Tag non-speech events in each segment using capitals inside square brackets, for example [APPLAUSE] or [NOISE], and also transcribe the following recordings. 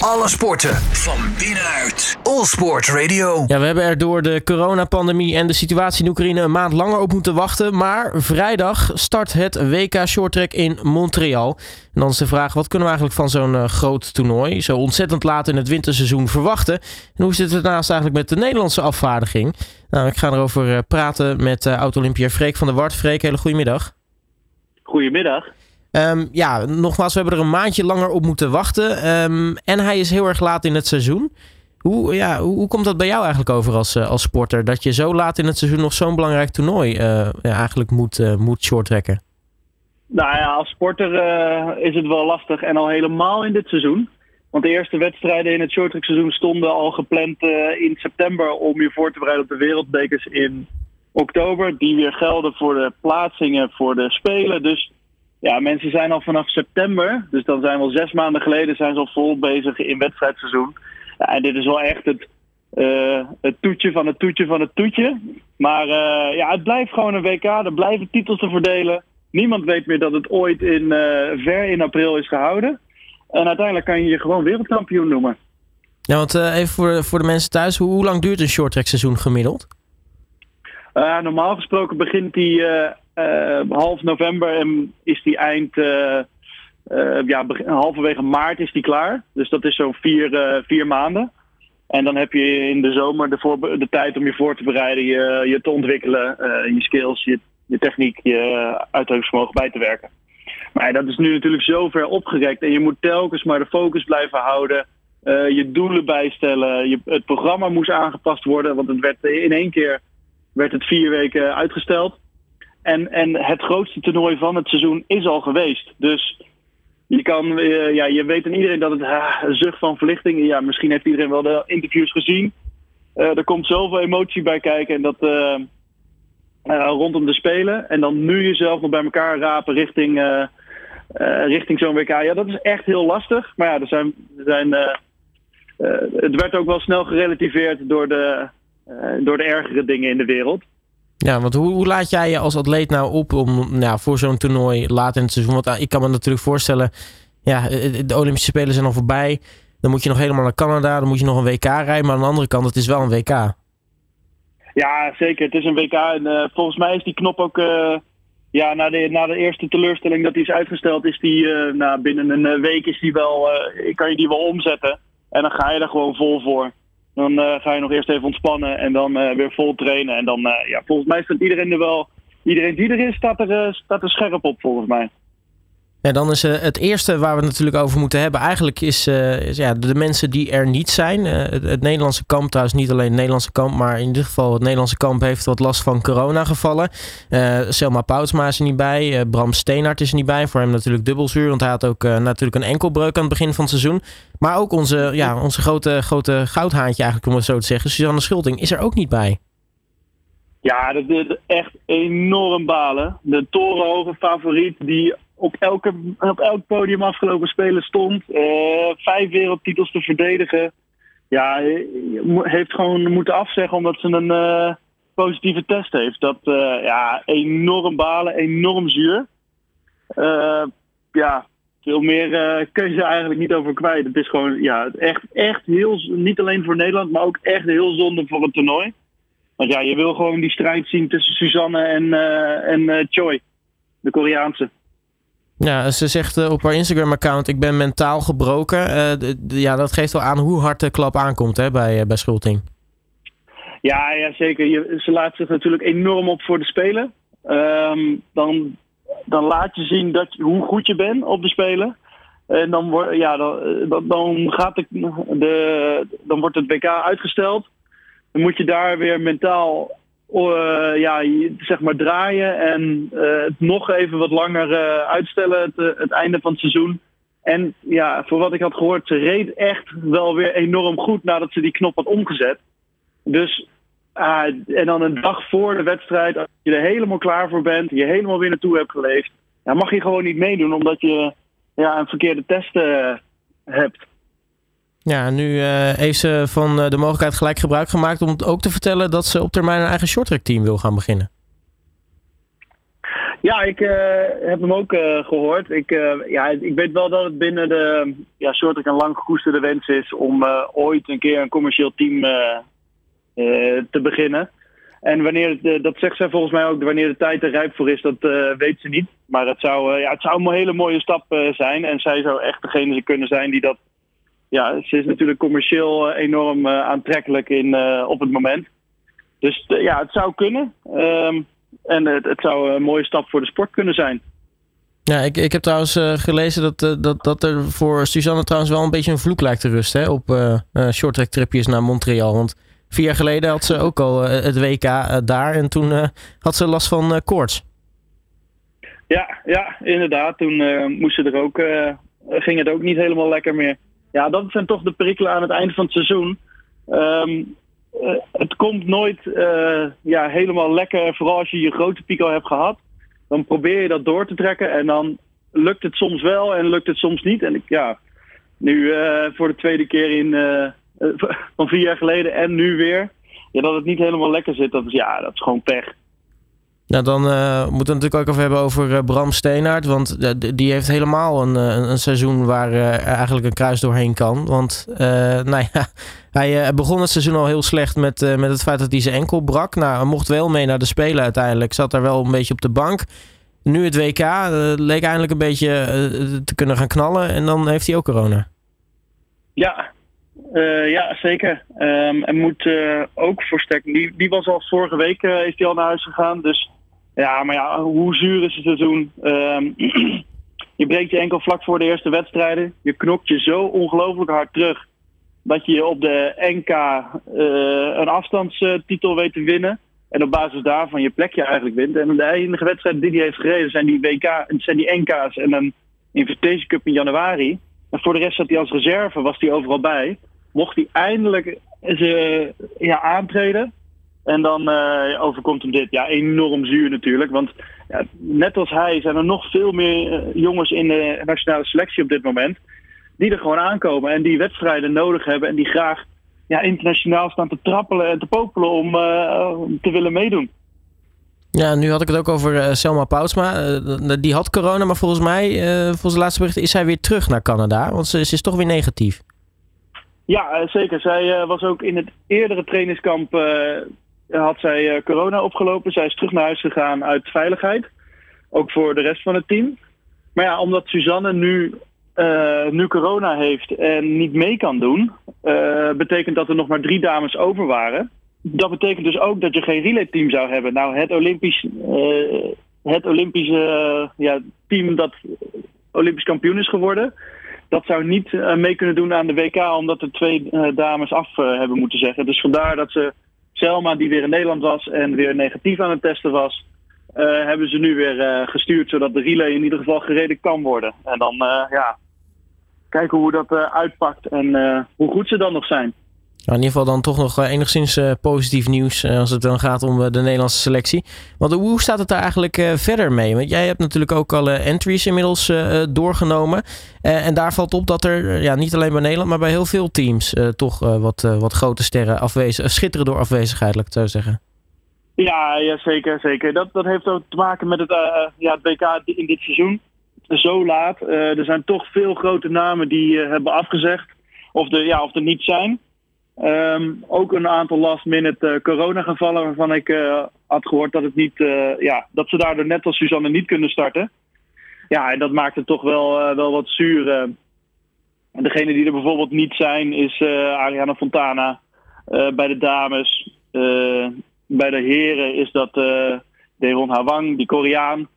Alle sporten van binnenuit. All Sport Radio. Ja, we hebben er door de coronapandemie en de situatie in Oekraïne een maand langer op moeten wachten. Maar vrijdag start het WK Shorttrack in Montreal. En dan is de vraag, wat kunnen we eigenlijk van zo'n uh, groot toernooi zo ontzettend laat in het winterseizoen verwachten? En hoe zit het daarnaast eigenlijk met de Nederlandse afvaardiging? Nou, ik ga erover uh, praten met uh, oud-Olympiër Freek van der Wart. Freek, hele goedemiddag. Goedemiddag. Um, ja, nogmaals, we hebben er een maandje langer op moeten wachten. Um, en hij is heel erg laat in het seizoen. Hoe, ja, hoe, komt dat bij jou eigenlijk over als, uh, als sporter? Dat je zo laat in het seizoen nog zo'n belangrijk toernooi ja, eigenlijk moet, uh, moet shorttrekken? Nou ja, als sporter is het wel lastig. En al helemaal in dit seizoen. Want de eerste wedstrijden in het shorttrackseizoen stonden al gepland in september om je voor te bereiden op de wereldbekers in oktober. Die weer gelden voor de plaatsingen voor de Spelen. Dus ja, mensen zijn al vanaf september, dus dan zijn we al zes maanden geleden, zijn ze al vol bezig in wedstrijdseizoen. Ja, en dit is wel echt het, uh, het toetje van het toetje van het toetje. Maar uh, ja, het blijft gewoon een WK, er blijven titels te verdelen. Niemand weet meer dat het ooit in, uh, ver in april is gehouden. En uiteindelijk kan je je gewoon wereldkampioen noemen. Ja, want even voor, voor de mensen thuis, hoe, hoe lang duurt een shorttrack seizoen gemiddeld? normaal gesproken begint die half november en is die eind, uh, uh, ja, halverwege maart is die klaar. Dus dat is zo'n vier, vier maanden. En dan heb je in de zomer de, de tijd om je voor te bereiden, je, je te ontwikkelen, je skills, je, je techniek, je uithoudingsvermogen bij te werken. Maar dat is nu natuurlijk zo ver opgerekt en je moet telkens maar de focus blijven houden. je doelen bijstellen. Je, het programma moest aangepast worden, want het werd in één keer werd het vier weken uitgesteld. En, en het grootste toernooi van het seizoen is al geweest. Dus je, kan, uh, ja, je weet en iedereen dat het een zucht van verlichting. Ja, misschien heeft iedereen wel de interviews gezien. Uh, er komt zoveel emotie bij kijken. En dat rondom de Spelen. En dan nu jezelf nog bij elkaar rapen richting, richting zo'n WK. Ja, dat is echt heel lastig. Maar ja, er zijn, er zijn, het werd ook wel snel gerelativeerd door de, door de ergere dingen in de wereld. Ja, want hoe, hoe, laat jij je als atleet nou op om nou, voor zo'n toernooi laat in het seizoen? Want ik kan me natuurlijk voorstellen, ja, de Olympische Spelen zijn al voorbij. Dan moet je nog helemaal naar Canada, dan moet je nog een WK rijden. Maar aan de andere kant, het is wel een WK. Ja, zeker. Het is een WK. En uh, volgens mij is die knop ook, ja, na de, na de eerste teleurstelling dat die is uitgesteld, is die, uh, nou, binnen een week is die wel, kan je die wel omzetten. En dan ga je er gewoon vol voor. Dan uh, ga je nog eerst even ontspannen en dan uh, weer vol trainen. En dan, uh, ja, volgens mij staat iedereen er wel. Iedereen die er is, staat er, staat er scherp op, volgens mij. Ja, dan is het eerste waar we het natuurlijk over moeten hebben. Eigenlijk is, is ja, de mensen die er niet zijn. Het, het, Nederlandse kamp, trouwens niet alleen het Nederlandse kamp, maar in ieder geval het Nederlandse kamp heeft wat last van corona gevallen. Selma Poutsma is er niet bij. Bram Steenhart is er niet bij. Voor hem natuurlijk dubbelzuur, want hij had ook natuurlijk een enkelbreuk aan het begin van het seizoen. Maar ook onze, ja, onze grote, grote goudhaantje eigenlijk, om het zo te zeggen. Suzanne Schulting is er ook niet bij. Ja, dat is echt enorm balen. De torenhoge favoriet die op, elke, op elk podium afgelopen spelen stond. Uh, vijf wereldtitels te verdedigen. Ja, heeft gewoon moeten afzeggen omdat ze een uh, positieve test heeft. Dat, ja, enorm balen, enorm zuur. ja, veel meer kun je er eigenlijk niet over kwijt. Het is gewoon ja, echt, echt heel, niet alleen voor Nederland, maar ook echt heel zonde voor het toernooi. Want ja, je wil gewoon die strijd zien tussen Suzanne en, uh, en Choi, de Koreaanse. Ja, ze zegt op haar Instagram-account: Ik ben mentaal gebroken. ja, dat geeft wel aan hoe hard de klap aankomt hè, bij, bij Schulting. Ja, ja zeker. Je, ze laat zich natuurlijk enorm op voor de Spelen. Um, dan dan laat je zien dat, hoe goed je bent op de Spelen. En dan, wordt ja, dan, dan, gaat de, de, dan wordt het WK uitgesteld. Dan moet je daar weer mentaal ja, zeg maar draaien en uh, het nog even wat langer uh, uitstellen, het, het, einde van het seizoen. En ja, voor wat ik had gehoord, ze reed echt wel weer enorm goed nadat ze die knop had omgezet. Dus uh, en dan een dag voor de wedstrijd, als je er helemaal klaar voor bent, je helemaal weer naartoe hebt geleefd, dan mag je gewoon niet meedoen omdat je ja, een verkeerde test hebt. Ja, nu uh, heeft ze van de mogelijkheid gelijk gebruik gemaakt om ook te vertellen dat ze op termijn een eigen shorttrack team wil gaan beginnen. Ja, ik heb hem ook gehoord. Ik, ja, ik weet wel dat het binnen de ja, soort een lang gekoesterde wens is om ooit een keer een commercieel team te beginnen. En wanneer het, dat zegt zij volgens mij ook, wanneer de tijd er rijp voor is, dat weet ze niet. Maar het zou, ja, het zou een hele mooie stap zijn. En zij zou echt degene kunnen zijn die dat ja, ze is natuurlijk commercieel eh, enorm eh, aantrekkelijk in, eh, op het moment. Dus ja, het zou kunnen. Ehm, en het, het, zou een mooie stap voor de sport kunnen zijn. Ja, ik, ik heb trouwens gelezen dat, dat, dat er voor Suzanne trouwens wel een beetje een vloek lijkt te rusten hè, op uh, shorttrack tripjes naar Montreal. Want vier jaar geleden had ze ook al het WK daar en toen had ze last van koorts. Ja, ja, inderdaad. Toen moest ze er ook, ging het ook niet helemaal lekker meer ja, dat zijn toch de perikelen aan het einde van het seizoen. Ehm, eh, het komt nooit uh, ja, helemaal lekker, vooral als je je grote pico hebt gehad. Dan probeer je dat door te trekken en dan lukt het soms wel en lukt het soms niet. En ik, ja, nu uh, voor de tweede keer in, [LAUGHS] van vier jaar geleden en nu weer. Ja, dat het niet helemaal lekker zit, dat is, ja, dat is gewoon pech. Nou, dan uh, moeten we het natuurlijk ook even hebben over uh, Bram Steenaert. Want uh, die heeft helemaal een, een seizoen waar eigenlijk een kruis doorheen kan. Want [LAUGHS] nou ja, hij begon het seizoen al heel slecht met, met het feit dat hij zijn enkel brak. Nou, hij mocht wel mee naar de Spelen uiteindelijk. Zat daar wel een beetje op de bank. Nu het WK leek eindelijk een beetje te kunnen gaan knallen. En dan heeft hij ook corona. Ja, ja, zeker. Um, en moet ook versterken. Die, die was al vorige week uh, is die al naar huis gegaan. Dus ja, maar ja, hoe zuur is het seizoen? Um, [CLEARS THROAT] je breekt je enkel vlak voor de eerste wedstrijden. Je knokt je zo ongelooflijk hard terug dat je op de NK uh, een afstandstitel weet te winnen. En op basis daarvan je plekje eigenlijk wint. En de enige wedstrijden die hij heeft gereden zijn die, WK, zijn die NK's en een Invitation Cup in januari. En voor de rest zat hij als reserve, was hij overal bij. Mocht hij eindelijk ze, ja, aantreden. En dan uh, overkomt hem dit. Ja, enorm zuur natuurlijk. Want ja, net als hij zijn er nog veel meer uh, jongens in de nationale selectie op dit moment. Die er gewoon aankomen en die wedstrijden nodig hebben. En die graag ja, internationaal staan te trappelen en te popelen om uh, te willen meedoen. Ja, nu had ik het ook over Selma Poutsma. die had corona, maar volgens mij, volgens de laatste bericht, is zij weer terug naar Canada. Want ze, ze is toch weer negatief. Ja, zeker. Zij was ook in het eerdere trainingskamp had zij uh, corona opgelopen. Zij is terug naar huis gegaan uit veiligheid. Ook voor de rest van het team. Maar ja, omdat Suzanne nu, uh, nu corona heeft en niet mee kan doen, betekent dat er nog maar drie dames over waren. Dat betekent dus ook dat je geen relay-team zou hebben. Nou, het Olympisch, het Olympische ja, team dat Olympisch kampioen is geworden, dat zou niet mee kunnen doen aan de WK, omdat er twee dames af hebben moeten zeggen. Dus vandaar dat ze Selma, die weer in Nederland was en weer negatief aan het testen was, uh, hebben ze nu weer uh, gestuurd, zodat de relay in ieder geval gereden kan worden. En dan uh, ja, kijken hoe dat uitpakt en hoe goed ze dan nog zijn. Nou, in ieder geval dan toch nog enigszins uh, positief nieuws uh, als het dan gaat om de Nederlandse selectie. Want hoe staat het daar eigenlijk verder mee? Want jij hebt natuurlijk ook alle entries inmiddels doorgenomen. en daar valt op dat er ja, niet alleen bij Nederland, maar bij heel veel teams toch wat, wat grote sterren schitteren door afwezigheid, laat ik zo zeggen. Ja, ja zeker. zeker. Dat, dat heeft ook te maken met het, ja, het WK in dit seizoen. Zo laat. er zijn toch veel grote namen die hebben afgezegd. Of, de, ja, of er niet zijn. Um, ook een aantal last minute uh, coronagevallen waarvan ik uh, had gehoord dat, het niet, uh, ja, dat ze daardoor net als Suzanne niet kunnen starten. Ja, en dat maakt het toch wel, wel wat zuur. degene die er bijvoorbeeld niet zijn is Ariana Fontana bij de dames. bij de heren is dat Deron Hawang, die Koreaan.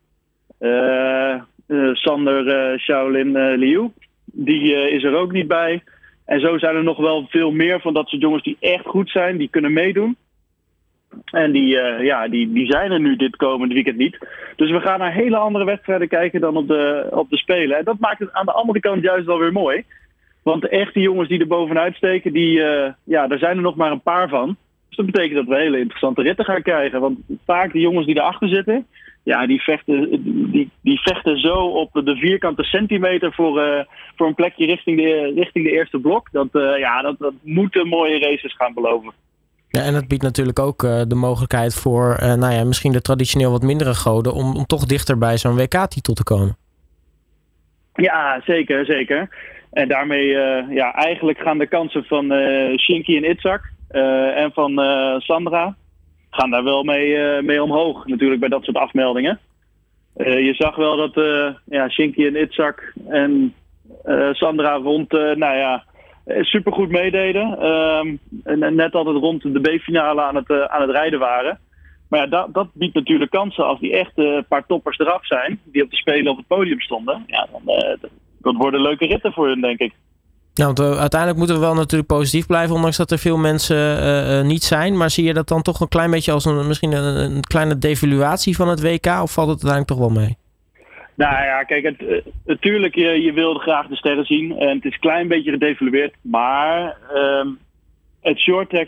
Sander Shaolin Liu, die is er ook niet bij. En zo zijn er nog wel veel meer van dat soort jongens die echt goed zijn, die kunnen meedoen. En die, uh, ja, die, die zijn er nu dit komende weekend niet. Dus we gaan naar hele andere wedstrijden kijken dan op de, op de Spelen. En dat maakt het aan de andere kant juist wel weer mooi. Want de echte jongens die er bovenuit steken, die, uh, ja, daar zijn er nog maar een paar van. Dus dat betekent dat we hele interessante ritten gaan krijgen. Want vaak de jongens die erachter zitten, ja, die vechten, die, die vechten zo op de vierkante centimeter voor, uh, voor een plekje richting de, richting de eerste blok. Dat, uh, ja, dat, dat moeten mooie races gaan beloven. Ja, en het biedt natuurlijk ook de mogelijkheid voor, nou ja, misschien de traditioneel wat mindere goden, om, om toch dichter bij zo'n WK-titel te komen. Ja, zeker, zeker. En daarmee, ja, eigenlijk gaan de kansen van Shinky en Itzak en van Sandra, gaan daar wel mee, mee omhoog natuurlijk bij dat soort afmeldingen. Uh, je zag wel dat uh, ja, Shinky en Itzak en Sandra rond, nou ja, supergoed meededen. Ehm, en net altijd rond de B-finale aan het, aan het rijden waren. Maar ja, dat, dat biedt natuurlijk kansen als die echt een paar toppers eraf zijn, die op de Spelen op het podium stonden. Ja, dan, dat worden leuke ritten voor hun, denk ik. Ja, want uh, uiteindelijk moeten we wel natuurlijk positief blijven, ondanks dat er veel mensen uh, uh, niet zijn. Maar zie je dat dan toch een klein beetje als een, misschien een, kleine devaluatie van het WK? Of valt het uiteindelijk toch wel mee? Nou ja, kijk, het, natuurlijk, je, je wilde graag de sterren zien. En het is een klein beetje gedevalueerd. Maar ehm, het short track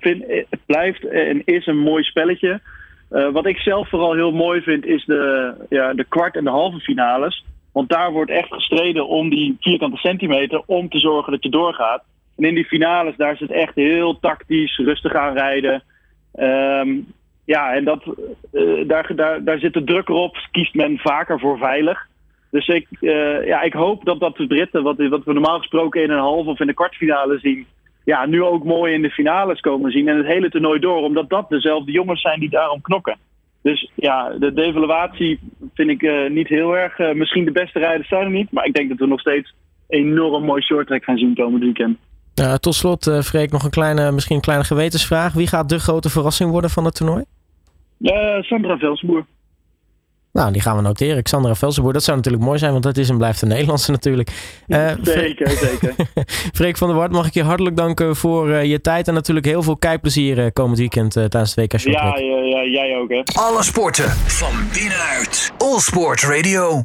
vind, blijft en is een mooi spelletje. wat ik zelf vooral heel mooi vind, is de, ja, de kwart- en de halve finales. Want daar wordt echt gestreden om die vierkante centimeter om te zorgen dat je doorgaat. En in die finales, daar is het echt heel tactisch, rustig aan rijden. Um, ja, en dat, uh, daar, daar, daar zit de druk erop. Kiest men vaker voor veilig. Dus ik, uh, ja, ik hoop dat dat de Britten, wat, wat we normaal gesproken in een halve of in de kwartfinale zien, ja, nu ook mooi in de finales komen zien. En het hele toernooi door, omdat dat dezelfde jongens zijn die daarom knokken. Dus ja, de devaluatie vind ik uh, niet heel erg. Uh, misschien de beste rijders zijn er niet. Maar ik denk dat we nog steeds enorm mooi short track gaan zien komend weekend. Uh, tot slot, uh, Freek, nog een kleine, misschien een kleine gewetensvraag. Wie gaat de grote verrassing worden van het toernooi? Sandra Velsboer. Nou, die gaan we noteren. Xandra Velsenboer, dat zou natuurlijk mooi zijn, want dat is en blijft een Nederlandse natuurlijk. [LAUGHS] Uh, zeker, zeker. [LAUGHS] Freek van der Wart, mag ik je hartelijk danken voor uh, je tijd en natuurlijk heel veel kijkplezier uh, komend weekend tijdens het WK Ja, ja, ja, jij ook hè. Alle sporten van binnenuit. All Sport Radio.